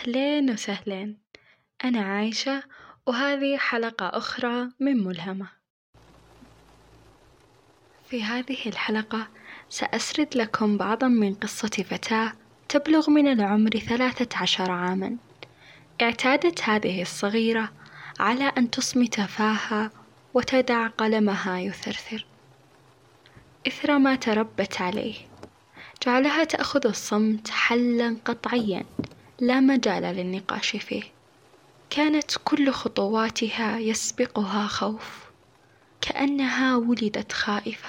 أهلين وسهلين. أنا عايشة وهذه حلقة أخرى من ملهمة. في هذه الحلقة سأسرد لكم بعضا من قصة فتاة تبلغ من العمر ثلاثة عشر عامًا، اعتادت هذه الصغيرة على أن تصمت فاها وتدع قلمها يثرثر. إثر ما تربت عليه، جعلها تأخذ الصمت حلًا قطعيًا. لا مجال للنقاش فيه، كانت كل خطواتها يسبقها خوف، كأنها ولدت خائفة،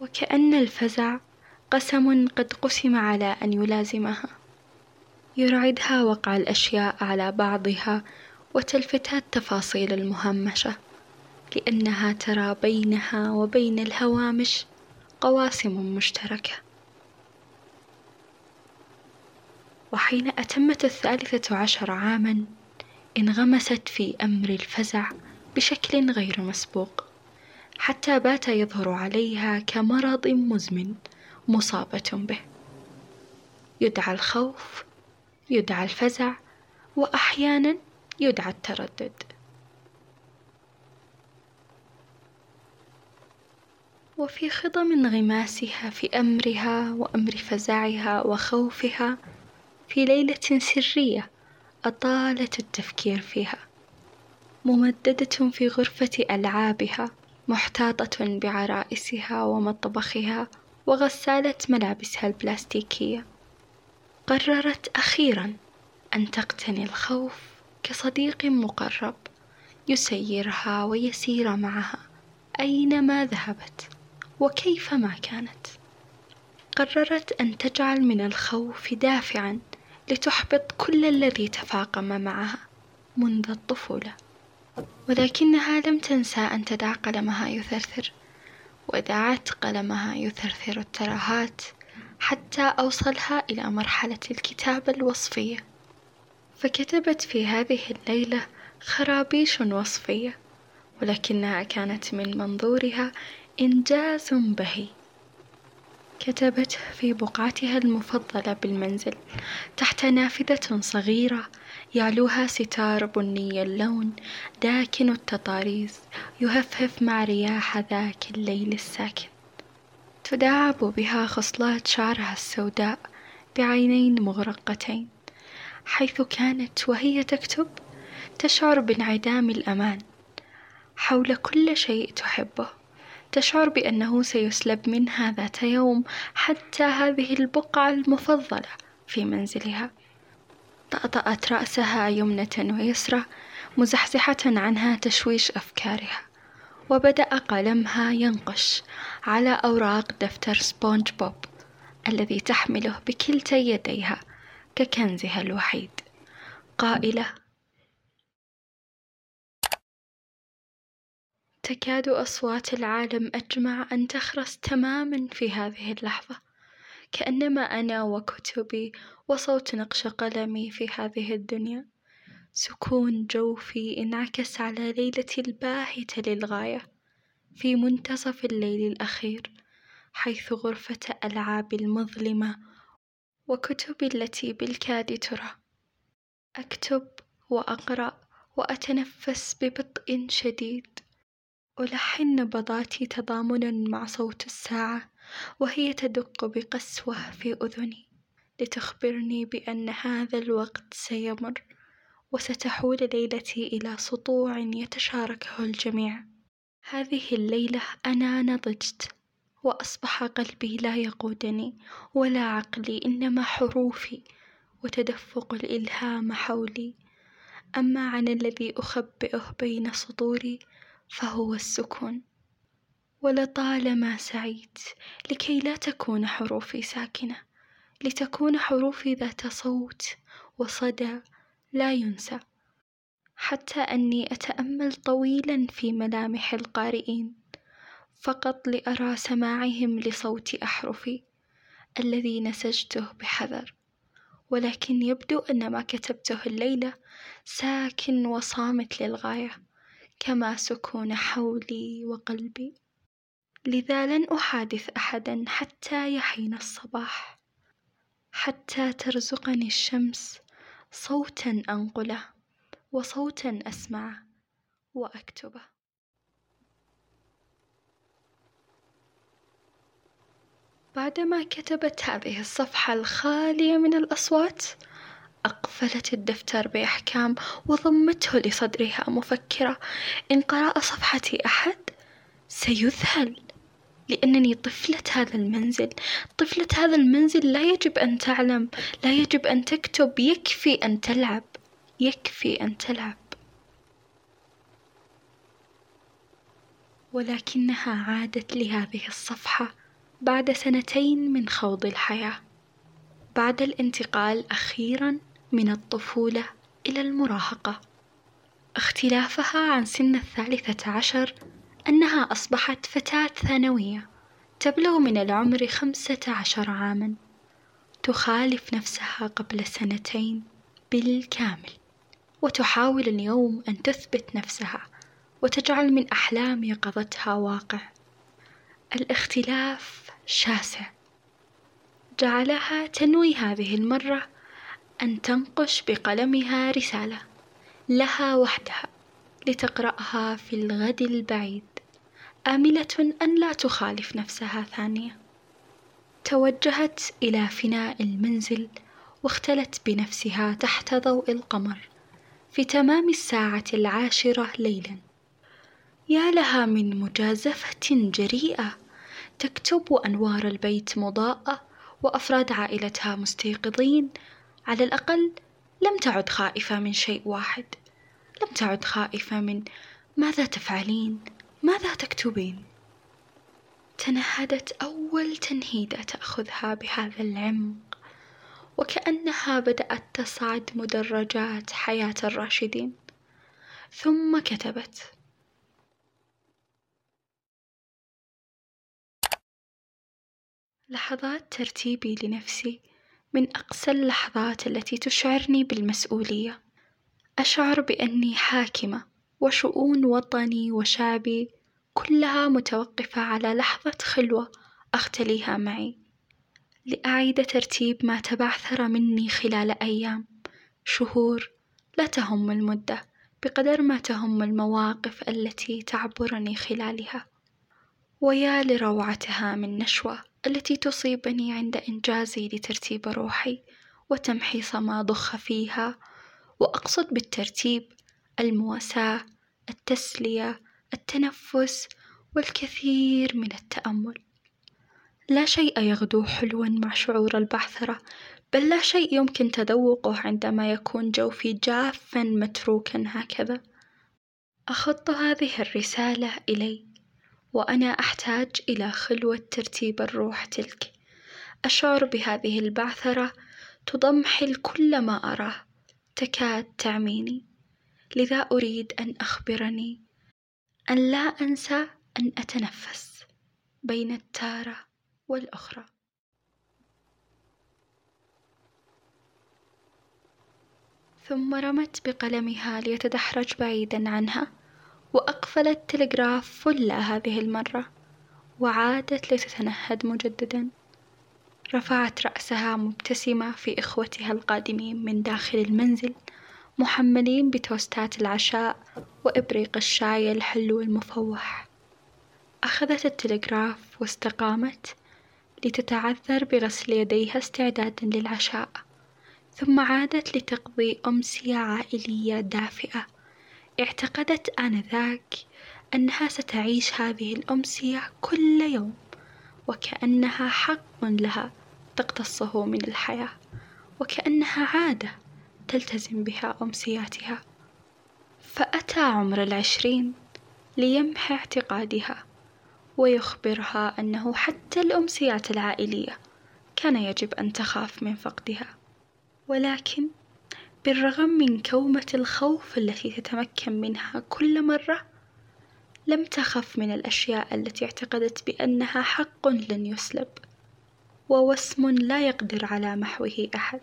وكأن الفزع قسم قد قسم على أن يلازمها، يرعدها وقع الأشياء على بعضها وتلفتها التفاصيل المهمشة، لأنها ترى بينها وبين الهوامش قواسم مشتركة. وحين أتمت الثالثة عشر عامًا انغمست في أمر الفزع بشكل غير مسبوق، حتى بات يظهر عليها كمرض مزمن مصابة به، يدعى الخوف، يدعى الفزع، وأحيانًا يدعى التردد. وفي خضم انغماسها في أمرها وأمر فزعها وخوفها في ليلة سرية أطالت التفكير فيها ممددة في غرفة ألعابها محتاطة بعرائسها ومطبخها وغسالة ملابسها البلاستيكية. قررت أخيرًا أن تقتني الخوف كصديق مقرب يسيرها ويسير معها أينما ذهبت وكيفما كانت. قررت أن تجعل من الخوف دافعًا لتحبط كل الذي تفاقم معها منذ الطفولة. ولكنها لم تنسى أن تدع قلمها يثرثر ودعت قلمها يثرثر الترهات حتى أوصلها إلى مرحلة الكتابة الوصفية. فكتبت في هذه الليلة خرابيش وصفية ولكنها كانت من منظورها إنجاز بهي. كتبت في بقعتها المفضلة بالمنزل تحت نافذة صغيرة يعلوها ستار بني اللون داكن التطاريز يهفهف مع رياح ذاك الليل الساكن. تداعب بها خصلات شعرها السوداء بعينين مغرقتين. حيث كانت وهي تكتب تشعر بانعدام الأمان حول كل شيء تحبه. تشعر بأنه سيسلب منها ذات يوم حتى هذه البقعة المفضلة في منزلها. طأطأت رأسها يمنة ويسرى مزحزحة عنها تشويش أفكارها. وبدأ قلمها ينقش على أوراق دفتر سبونج بوب الذي تحمله بكلتا يديها ككنزها الوحيد. قائلة تكاد أصوات العالم أجمع أن تخرس تمامًا في هذه اللحظة، كأنما أنا وكتبي وصوت نقش قلمي في هذه الدنيا، سكون جوفي انعكس على ليلتي الباهتة للغاية، في منتصف الليل الأخير، حيث غرفة ألعابي المظلمة وكتبي التي بالكاد ترى، أكتب وأقرأ وأتنفس ببطء شديد. ألحن نبضاتي تضامنًا مع صوت الساعة وهي تدق بقسوة في أذني لتخبرني بأن هذا الوقت سيمر وستحول ليلتي إلى سطوع يتشاركه الجميع. هذه الليلة أنا نضجت وأصبح قلبي لا يقودني ولا عقلي إنما حروفي وتدفق الإلهام حولي أما عن الذي أخبئه بين سطوري فهو السكون. ولطالما سعيت لكي لا تكون حروفي ساكنة لتكون حروفي ذات صوت وصدى لا ينسى. حتى أني أتأمل طويلا في ملامح القارئين فقط لأرى سماعهم لصوت أحرفي الذي نسجته بحذر. ولكن يبدو أن ما كتبته الليلة ساكن وصامت للغاية. كما سكون حولي وقلبي. لذا لن أحادث أحدا حتى يحين الصباح. حتى ترزقني الشمس صوتا أنقله وصوتا أسمعه وأكتبه. بعدما كتبت هذه الصفحة الخالية من الأصوات أقفلت الدفتر بإحكام وضمته لصدرها مفكرة إن قرأ صفحتي أحد سيذهل لأنني طفلة هذا المنزل. طفلة هذا المنزل لا يجب أن تعلم لا يجب أن تكتب يكفي أن تلعب يكفي أن تلعب. ولكنها عادت لهذه الصفحة بعد سنتين من خوض الحياة. بعد الانتقال أخيرا من الطفولة إلى المراهقة. اختلافها عن سن الثالثة عشر أنها أصبحت فتاة ثانوية تبلغ من العمر خمسة عشر عامًا، تخالف نفسها قبل سنتين بالكامل، وتحاول اليوم أن تثبت نفسها وتجعل من أحلام يقظتها واقع. الاختلاف شاسع، جعلها تنوي هذه المرة أن تنقش بقلمها رسالة لها وحدها لتقرأها في الغد البعيد. آملة أن لا تخالف نفسها ثانية توجهت إلى فناء المنزل واختلت بنفسها تحت ضوء القمر في تمام الساعة العاشرة ليلا يا لها من مجازفة جريئة تكتب وأنوار البيت مضاءة وأفراد عائلتها مستيقظين على الأقل لم تعد خائفة من شيء واحد. لم تعد خائفة من ماذا تفعلين؟ ماذا تكتبين؟ تنهدت أول تنهيدة تأخذها بهذا العمق وكأنها بدأت تصعد مدرجات حياة الراشدين. ثم كتبت لحظات ترتيبي لنفسي من أقسى اللحظات التي تشعرني بالمسؤولية. أشعر بأني حاكمة وشؤون وطني وشعبي كلها متوقفة على لحظة خلوة أختليها معي. لأعيد ترتيب ما تبعثر مني خلال أيام شهور لا تهم المدة بقدر ما تهم المواقف التي تعبرني خلالها. ويا لروعتها من نشوة التي تصيبني عند إنجازي لترتيب روحي وتمحيص ما ضخ فيها وأقصد بالترتيب المواساة التسلية التنفس والكثير من التأمل. لا شيء يغدو حلوا مع شعور البعثرة بل لا شيء يمكن تذوقه عندما يكون جوفي جافا متروكا هكذا. أخط هذه الرسالة إلي وأنا أحتاج إلى خلوة ترتيب الروح تلك. أشعر بهذه البعثرة تضمحل كل ما أراه. تكاد تعميني لذا أريد أن أخبرني. أن لا أنسى أن أتنفس بين التارة والأخرى. ثم رمت بقلمها ليتدحرج بعيدا عنها. وأقفلت التلغراف فلة هذه المرة وعادت لتتنهد مجددا. رفعت رأسها مبتسمة في إخوتها القادمين من داخل المنزل محملين بتوستات العشاء وإبريق الشاي الحلو المفوح. أخذت التلغراف واستقامت لتتعذر بغسل يديها استعدادا للعشاء ثم عادت لتقضي أمسية عائلية دافئة. اعتقدت آنذاك أنها ستعيش هذه الأمسية كل يوم وكأنها حق لها تقتصه من الحياة وكأنها عادة تلتزم بها أمسياتها. فأتى عمر العشرين ليمحي اعتقادها ويخبرها أنه حتى الأمسيات العائلية كان يجب أن تخاف من فقدها. ولكن بالرغم من كومة الخوف التي تتمكن منها كل مرة لم تخف من الأشياء التي اعتقدت بأنها حق لن يسلب ووسم لا يقدر على محوه أحد.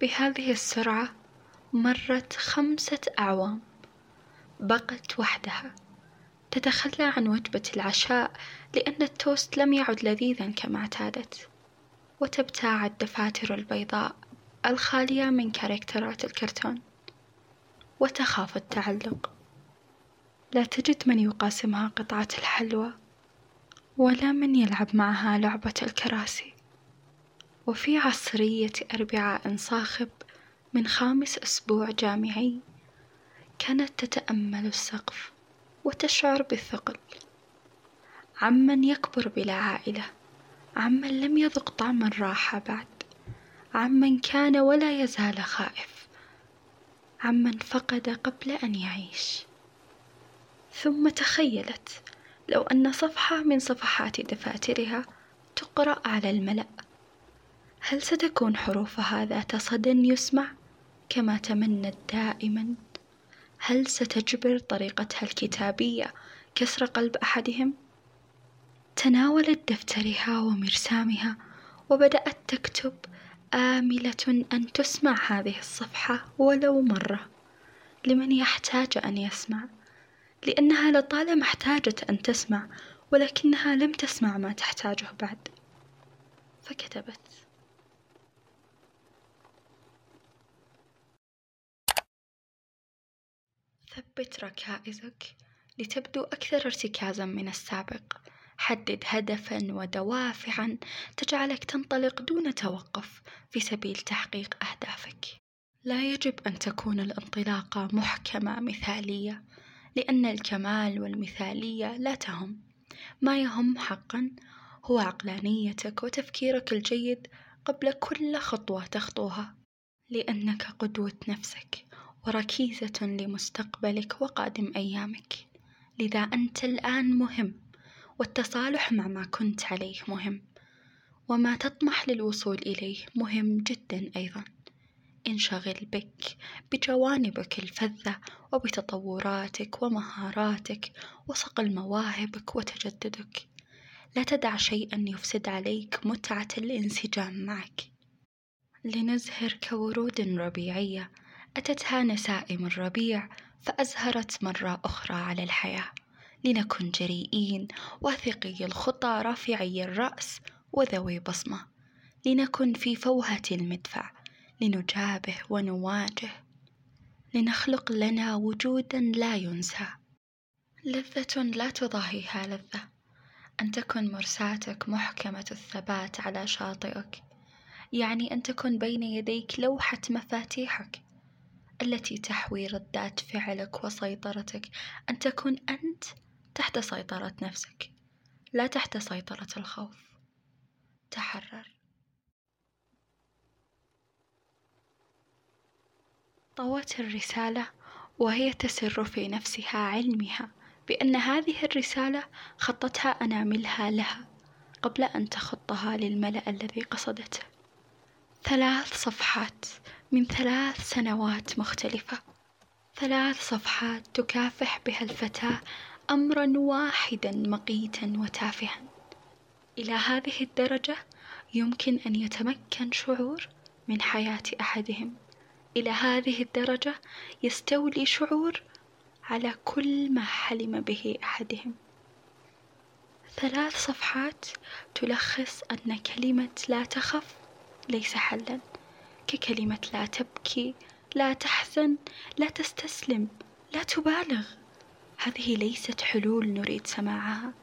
بهذه السرعة مرت خمسة أعوام. بقت وحدها. تتخلى عن وجبة العشاء لأن التوست لم يعد لذيذا كما اعتادت وتبتاع الدفاتر البيضاء. الخالية من كاركترات الكرتون وتخاف التعلق. لا تجد من يقاسمها قطعة الحلوى ولا من يلعب معها لعبة الكراسي. وفي عصرية أربعاء صاخب من خامس أسبوع جامعي كانت تتأمل السقف وتشعر بالثقل. عمن يكبر بلا عائلة عمن لم يذق طعم الراحة بعد. عمن كان ولا يزال خائف. عمن فقد قبل أن يعيش. ثم تخيلت لو أن صفحة من صفحات دفاترها تقرأ على الملأ. هل ستكون حروفها ذات صدى يسمع كما تمنت دائما؟ هل ستجبر طريقتها الكتابية كسر قلب أحدهم؟ تناولت دفترها ومرسامها وبدأت تكتب آملة أن تسمع هذه الصفحة ولو مرة. لمن يحتاج أن يسمع؟ لأنها لطالما احتاجت أن تسمع ولكنها لم تسمع ما تحتاجه بعد. فكتبت. ثبت ركائزك لتبدو أكثر ارتكازا من السابق. حدد هدفا ودوافعا تجعلك تنطلق دون توقف في سبيل تحقيق أهدافك. لا يجب أن تكون الانطلاقة محكمة مثالية لأن الكمال والمثالية لا تهم. ما يهم حقا هو عقلانيتك وتفكيرك الجيد قبل كل خطوة تخطوها. لأنك قدوة نفسك وركيزة لمستقبلك وقادم أيامك. لذا أنت الآن مهم. والتصالح مع ما كنت عليه مهم وما تطمح للوصول إليه مهم جدا أيضا. انشغل بك بجوانبك الفذة وبتطوراتك ومهاراتك وصقل مواهبك وتجددك. لا تدع شيئا يفسد عليك متعة الانسجام معك. لنزهر كورود ربيعية أتتها نسائم الربيع فأزهرت مرة أخرى على الحياة. لنكن جريئين واثقي الخطى رافعي الرأس وذوي بصمة. لنكن في فوهة المدفع لنجابه ونواجه. لنخلق لنا وجودا لا ينسى. لذة لا تضاهيها لذة. أن تكن مرساتك محكمة الثبات على شاطئك. يعني أن تكن بين يديك لوحة مفاتيحك. التي تحوي ردات فعلك وسيطرتك. أن تكون أنت تحت سيطرة نفسك. لا تحت سيطرة الخوف. تحرر. طوت الرسالة وهي تسر في نفسها علمها بأن هذه الرسالة خطتها أناملها لها قبل أن تخطها للملأ الذي قصدته. ثلاث صفحات من ثلاث سنوات مختلفة. ثلاث صفحات تكافح بها الفتاة أمرا واحدا مقيتا وتافها. إلى هذه الدرجة يمكن أن يتمكن شعور من حياة أحدهم. إلى هذه الدرجة يستولي شعور على كل ما حلم به أحدهم. ثلاث صفحات تلخص أن كلمة لا تخف ليس حلا. ككلمة لا تبكي لا تحزن لا تستسلم لا تبالغ. هذه ليست حلول نريد سماعها.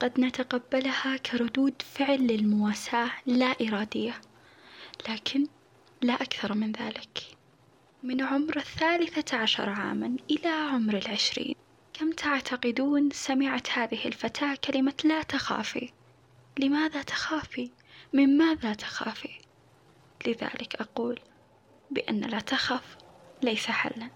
قد نتقبلها كردود فعل للمواساة لا إرادية لكن لا أكثر من ذلك. من عمر الثالثة عشر عاما إلى عمر العشرين كم تعتقدون سمعت هذه الفتاة كلمة لا تخافي؟ لماذا تخافي؟ من ماذا تخافي؟ لذلك أقول بأن لا تخف ليس حلا.